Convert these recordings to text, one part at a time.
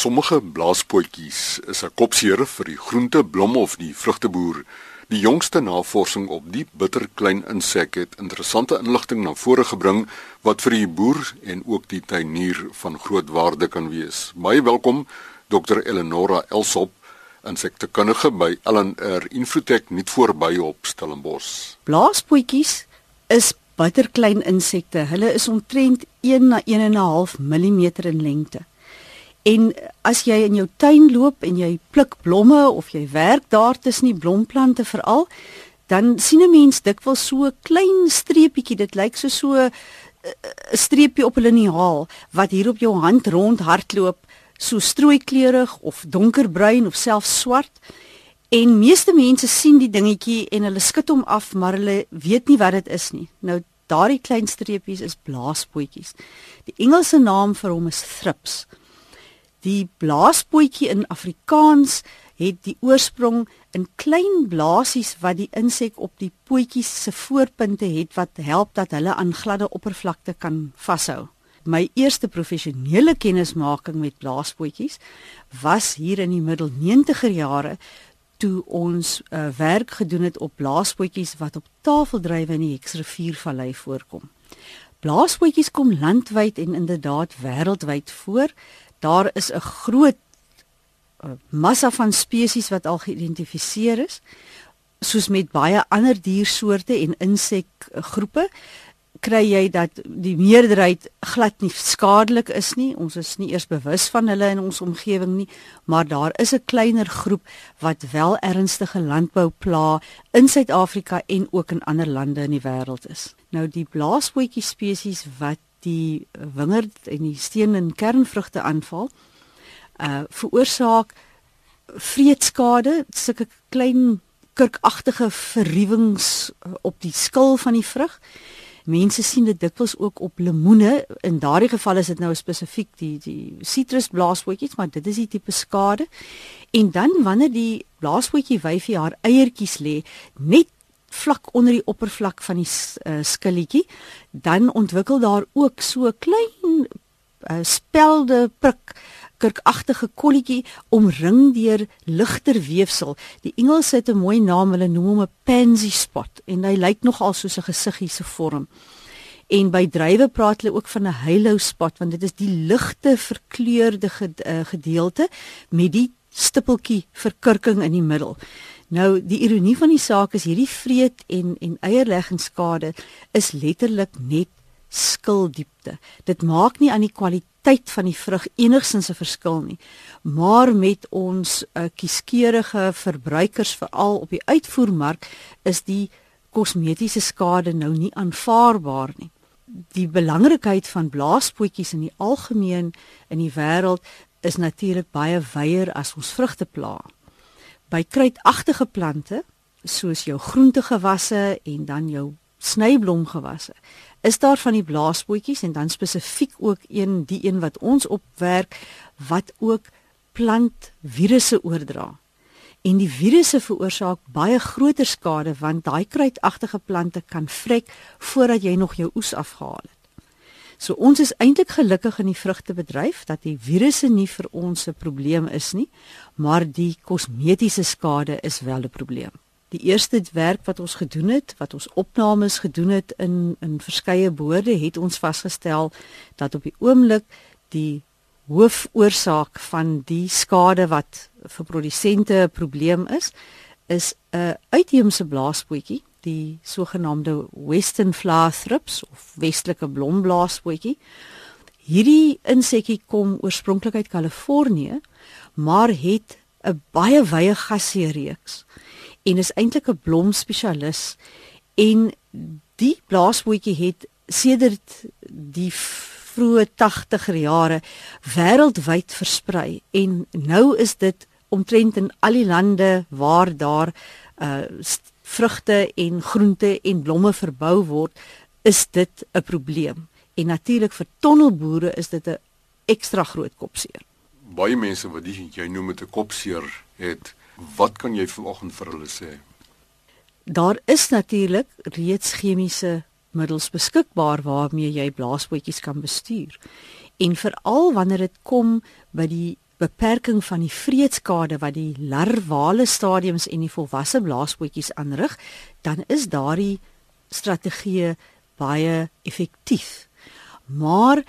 Sommige blaaspotjies is 'n kopseer vir die groente, blomme of die vrugteboer. Die jongste navorsing op die bitterklein insek het interessante inligting na vore gebring wat vir die boer en ook die tuinier van groot waarde kan wees. Baie welkom Dr Eleonora Elsop, insektekundige by LNR Infotech net voorby op Stellenbosch. Blaaspotjies is bitterklein insekte. Hulle is omtrent 1 na 1.5 mm in lengte. En as jy in jou tuin loop en jy pluk blomme of jy werk daar tussen die blomplante veral, dan sien 'n mens dikwels so 'n klein streepietjie, dit lyk so so eh, 'n streepie op 'n liniaal wat hier op jou hand rond hardloop, so strooikleurig of donkerbruin of selfs swart. En meeste mense sien die dingetjie en hulle skud hom af, maar hulle weet nie wat dit is nie. Nou daardie klein streepies is blaaspotjies. Die Engelse naam vir hom is thrips. Die blaaspotjie in Afrikaans het die oorsprong in klein blaasies wat die insek op die potjies se voorpunte het wat help dat hulle aan gladde oppervlakte kan vashou. My eerste professionele kennismaking met blaaspotjies was hier in die middel 90er jare toe ons uh, werk gedoen het op blaaspotjies wat op tafeldrywe in die Heksriviervallei voorkom. Blaaspotjies kom landwyd en inderdaad wêreldwyd voor daar is 'n groot uh, massa van spesies wat al geïdentifiseer is soos met baie ander diersoorte en insekgroepe kry jy dat die meerderheid glad nie skadelik is nie. Ons is nie eers bewus van hulle in ons omgewing nie maar daar is 'n kleiner groep wat wel ernstige landbou pla in Suid-Afrika en ook in ander lande in die wêreld is. Nou die blaasvoetjie spesies wat die wingerd en die steen en kernvrugte aanval uh veroorsaak vreedskade sulke klein kurkagtige verruwings uh, op die skil van die vrug. Mense sien dit dikwels ook op lemoene. In daardie geval is dit nou spesifiek die die sitrusblaasvoetjies maar dit is die tipe skade. En dan wanneer die blaasvoetjie wyfie haar eiertjies lê net vlak onder die oppervlak van die uh, skilletjie, dan ontwikkel daar ook so 'n klein uh, spelde prik kurkagtige kolletjie omring deur ligter weefsel. Die Engelse het 'n mooi naam, hulle noem hom 'n pansy spot en hy lyk nogal soos 'n gesiggie se vorm. En by druiwe praat hulle ook van 'n halo spot want dit is die ligte verkleurde eh, gedeelte met die stippeltjie verkurking in die middel. Nou die ironie van die saak is hierdie vreet en en eierleggingsskade is letterlik net skildiepte. Dit maak nie aan die kwaliteit van die vrug enigsins 'n verskil nie. Maar met ons uh, kieskeurige verbruikers veral op die uitvoermark is die kosmetiese skade nou nie aanvaarbaar nie. Die belangrikheid van blaaspotjies in die algemeen in die wêreld is natuurlik baie wyer as ons vrugte pla by kruitagtige plante soos jou groentegewasse en dan jou snyblomgewasse is daar van die blaasbootjies en dan spesifiek ook een die een wat ons opwerk wat ook plantvirusse oordra. En die virusse veroorsaak baie groter skade want daai kruitagtige plante kan vrek voordat jy nog jou oes afgehaal het. So ons is eintlik gelukkig in die vrugtebedryf dat die virusse nie vir ons 'n probleem is nie, maar die kosmetiese skade is wel 'n probleem. Die eerste werk wat ons gedoen het, wat ons opnames gedoen het in in verskeie boorde, het ons vasgestel dat op die oomblik die hoofoorsaak van die skade wat vir produsente 'n probleem is, is 'n uitheemse blaaspootjie die sogenaamde western flower thrips of westelike blomblaasvoetjie. Hierdie insekkie kom oorspronklik uit Kalifornië, maar het 'n baie wye gasseereeks en is eintlik 'n blomspesialis en die blaasvoetjie het sedert die vroeë 80er jare wêreldwyd versprei en nou is dit omtrent in al die lande waar daar uh vrugte en groente en blomme verbou word, is dit 'n probleem. En natuurlik vir tonnelboere is dit 'n ekstra groot kopseer. Baie mense wat die, jy noem met 'n kopseer het, wat kan jy vanoggend vir hulle sê? Daar is natuurlik reeds chemiese middels beskikbaar waarmee jy blaasbootjies kan bestuur. En veral wanneer dit kom by die beperking van die vreedskade wat die larvale stadiums en die volwasse blaaspootjies aanrig, dan is daardie strategie baie effektief. Maar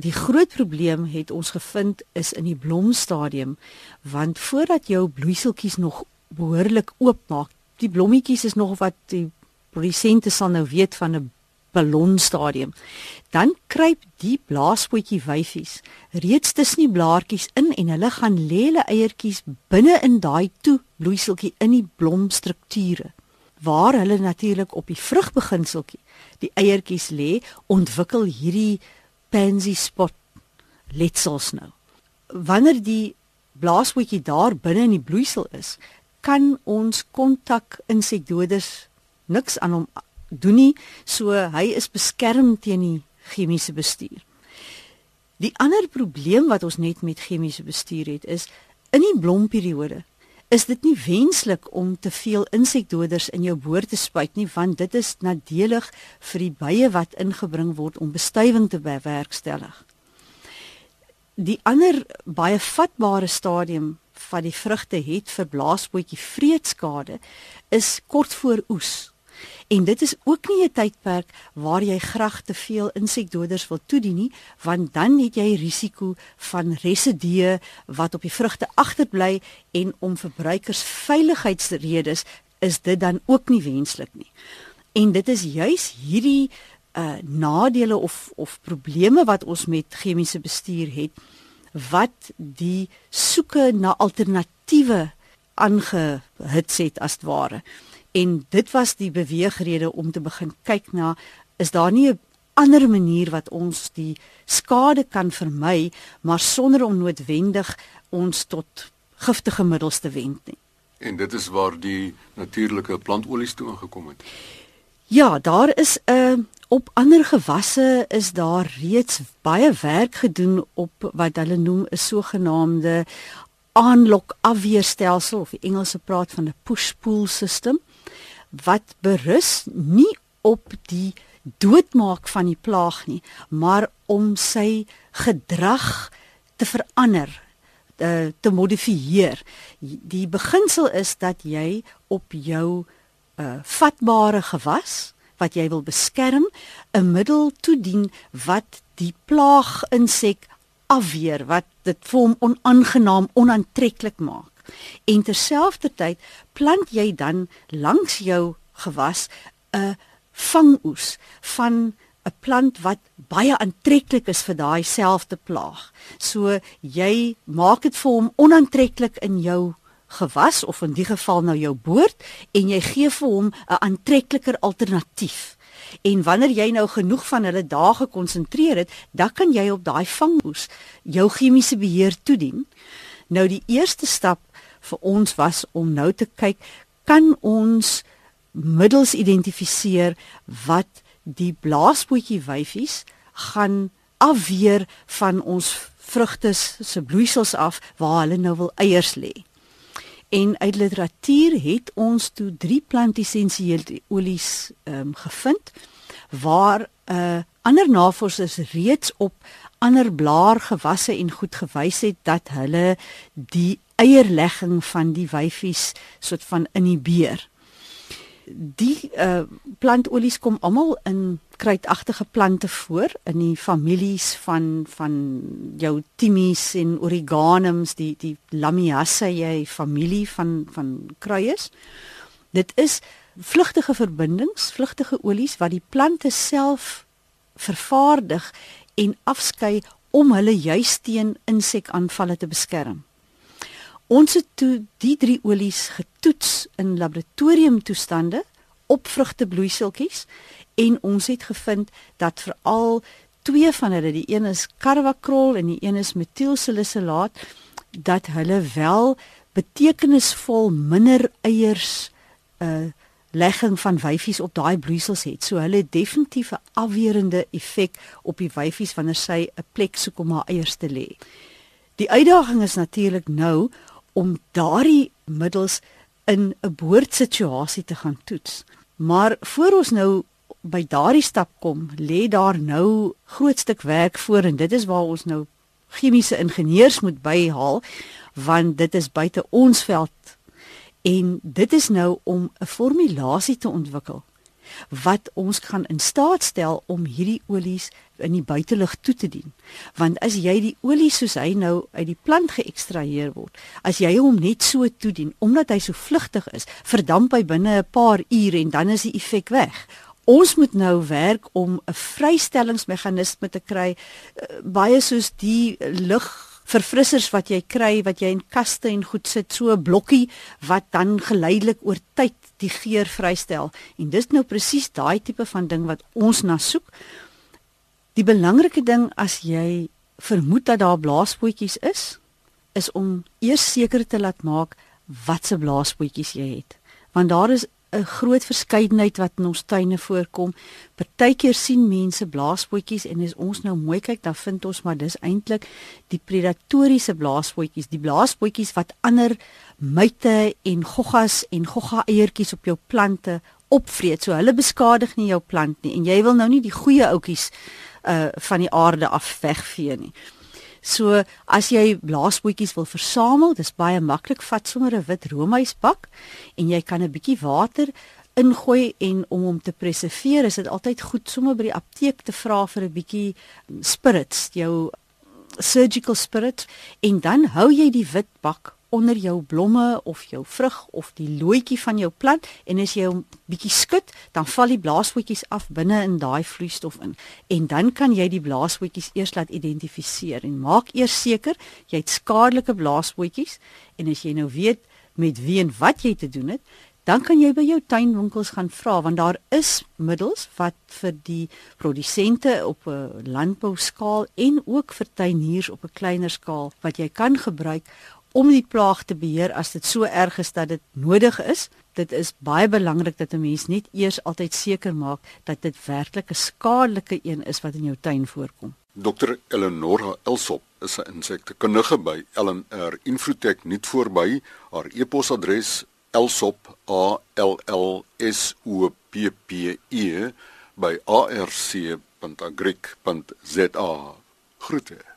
die groot probleem het ons gevind is in die blomstadium want voordat jou bloeiseltjies nog behoorlik oopmaak, die blommetjies is nog wat die produsente sal nou weet van 'n ballonstadium. Dan kruip die blaaspootjie wyfies reeds tussen die blaartjies in en hulle gaan lê hulle eiertjies binne in daai toe bloeiseltjie in die blomstrukture waar hulle natuurlik op die vrugbeginseltjie die eiertjies lê, ontwikkel hierdie pansy spot letsels nou. Wanneer die blaaspootjie daar binne in die bloeisel is, kan ons kontak insekdoders niks aan hom doen nie, so hy is beskerm teen die chemiese bestuur. Die ander probleem wat ons net met chemiese bestuur het is in die blomperiode is dit nie wenslik om te veel insekdoders in jou boor te spuit nie want dit is nadelig vir die bye wat ingebring word om bestuiving te bewerkstellig. Die ander baie vatbare stadium van die vrugte het vir blaasbootjie vreedskade is kort voor oes. En dit is ook nie 'n tydperk waar jy graag te veel insekdoders wil toedien nie, want dan het jy risiko van residue wat op die vrugte agterbly en om verbruikersveiligheidsredes is dit dan ook nie wenslik nie. En dit is juis hierdie uh nadele of of probleme wat ons met chemiese bestuur het wat die soeke na alternatiewe aangehits het as ware. En dit was die beweegrede om te begin kyk na is daar nie 'n ander manier wat ons die skade kan vermy maar sonder om noodwendig ons tot giftige middels te wend nie. En dit is waar die natuurlike plantolies toe ingekom het. Ja, daar is 'n uh, op ander gewasse is daar reeds baie werk gedoen op wat hulle noem 'n sogenaamde aanlok afweerstelsel of die Engelse praat van 'n push-pull system wat berus nie op die doodmaak van die plaag nie, maar om sy gedrag te verander, te, te modifieer. Die beginsel is dat jy op jou uh, vatbare gewas wat jy wil beskerm, 'n middel toedien wat die plaag insek afweer, wat dit vir hom onaangenaam, onaantreklik maak. En terselfdertyd plant jy dan langs jou gewas 'n vangoes van 'n plant wat baie aantreklik is vir daai selfde plaag. So jy maak dit vir hom onaantreklik in jou gewas of in die geval nou jou boord en jy gee vir hom 'n aantrekliker alternatief. En wanneer jy nou genoeg van hulle dae gekonsentreer het, dan kan jy op daai vangoes jou chemiese beheer toedien. Nou die eerste stap vir ons was om nou te kyk kan ons middels identifiseer wat die blaaspootjie wyfies gaan afweer van ons vrugte se bloeisels af waar hulle nou wil eiers lê. En uit literatuur het ons toe drie plantessensiële olies ehm um, gevind waar 'n uh, eh, ander navorsers reeds op ander blaargewasse en goed gewys het dat hulle die eierlegging van die wyfies soort van inhibeer. Die uh, plantolies kom almal in kruitagtige plante voor in die families van van jou timies en origanums die die lamiaceae familie van van kruies. Dit is vlugtige verbindings, vlugtige olies wat die plante self vervaardig en afskei om hulle juis teen insekaanvalle te beskerm. Ons het toe die drie olies getoets in laboratoriumtoestande op vrugtebloeiseltjies en ons het gevind dat veral twee van hulle, die een is carvacrol en die een is metielsalicilaat, dat hulle wel betekenisvol minder eiers uh legging van wyfies op daai bloeisels het. So hulle het definitief 'n afwerende effek op die wyfies wanneer sy 'n plek soek om haar eiers te lê. Die uitdaging is natuurlik nou om daardie middels in 'n boordsituasie te gaan toets. Maar voor ons nou by daardie stap kom, lê daar nou groot stuk werk voor en dit is waar ons nou chemiese ingenieurs moet byhaal want dit is buite ons veld en dit is nou om 'n formulasie te ontwikkel wat ons kan in staat stel om hierdie olies in die buitelug toe te dien. Want as jy die olie soos hy nou uit die plant geëkstraheer word, as jy hom net so toedien omdat hy so vlugtig is, verdamp hy binne 'n paar ure en dan is die effek weg. Ons moet nou werk om 'n vrystellingsmeganisme te kry uh, baie soos die lug verfrissers wat jy kry wat jy in kaste en goed sit so 'n blokkie wat dan geleidelik oor tyd die geur vrystel en dis nou presies daai tipe van ding wat ons na soek Die belangrike ding as jy vermoed dat daar blaaspootjies is, is om eers seker te laat maak watse blaaspootjies jy het. Want daar is 'n groot verskeidenheid wat in ons tuine voorkom. Partykeer sien mense blaaspootjies en as ons nou mooi kyk, dan vind ons maar dis eintlik die predatoriese blaaspootjies, die blaaspootjies wat ander myte en goggas en gogga eiertjies op jou plante opvreet. So hulle beskadig nie jou plant nie en jy wil nou nie die goeie oudjies uh van die aarde af wegvee nie. So as jy blaasbootjies wil versamel, dis baie maklik, vat sommer 'n wit roomhuisbak en jy kan 'n bietjie water ingooi en om hom te preserveer, is dit altyd goed sommer by die apteek te vra vir 'n bietjie spirits, jou surgical spirit en dan hou jy die wit bak onder jou blomme of jou vrug of die looitjie van jou plant en as jy hom bietjie skud, dan val die blaasvoetjies af binne in daai vloeistof in. En dan kan jy die blaasvoetjies eers laat identifiseer en maak eers seker jy het skadelike blaasvoetjies en as jy nou weet met wie en wat jy te doen het, dan kan jy by jou tuinwinkels gaan vra want daar is middels wat vir die produsente op 'n landbouskaal en ook vir tuiniers op 'n kleiner skaal wat jy kan gebruik om die plaag te beheer as dit so erg is dat dit nodig is. Dit is baie belangrik dat 'n mens net eers altyd seker maak dat dit werklik 'n skadelike een is wat in jou tuin voorkom. Dr Eleonora Elsop is 'n insektekundige by LNR Infotech nuut voorby. Haar e-posadres elsop a l l s o p p e by arc.agric.za. Groete.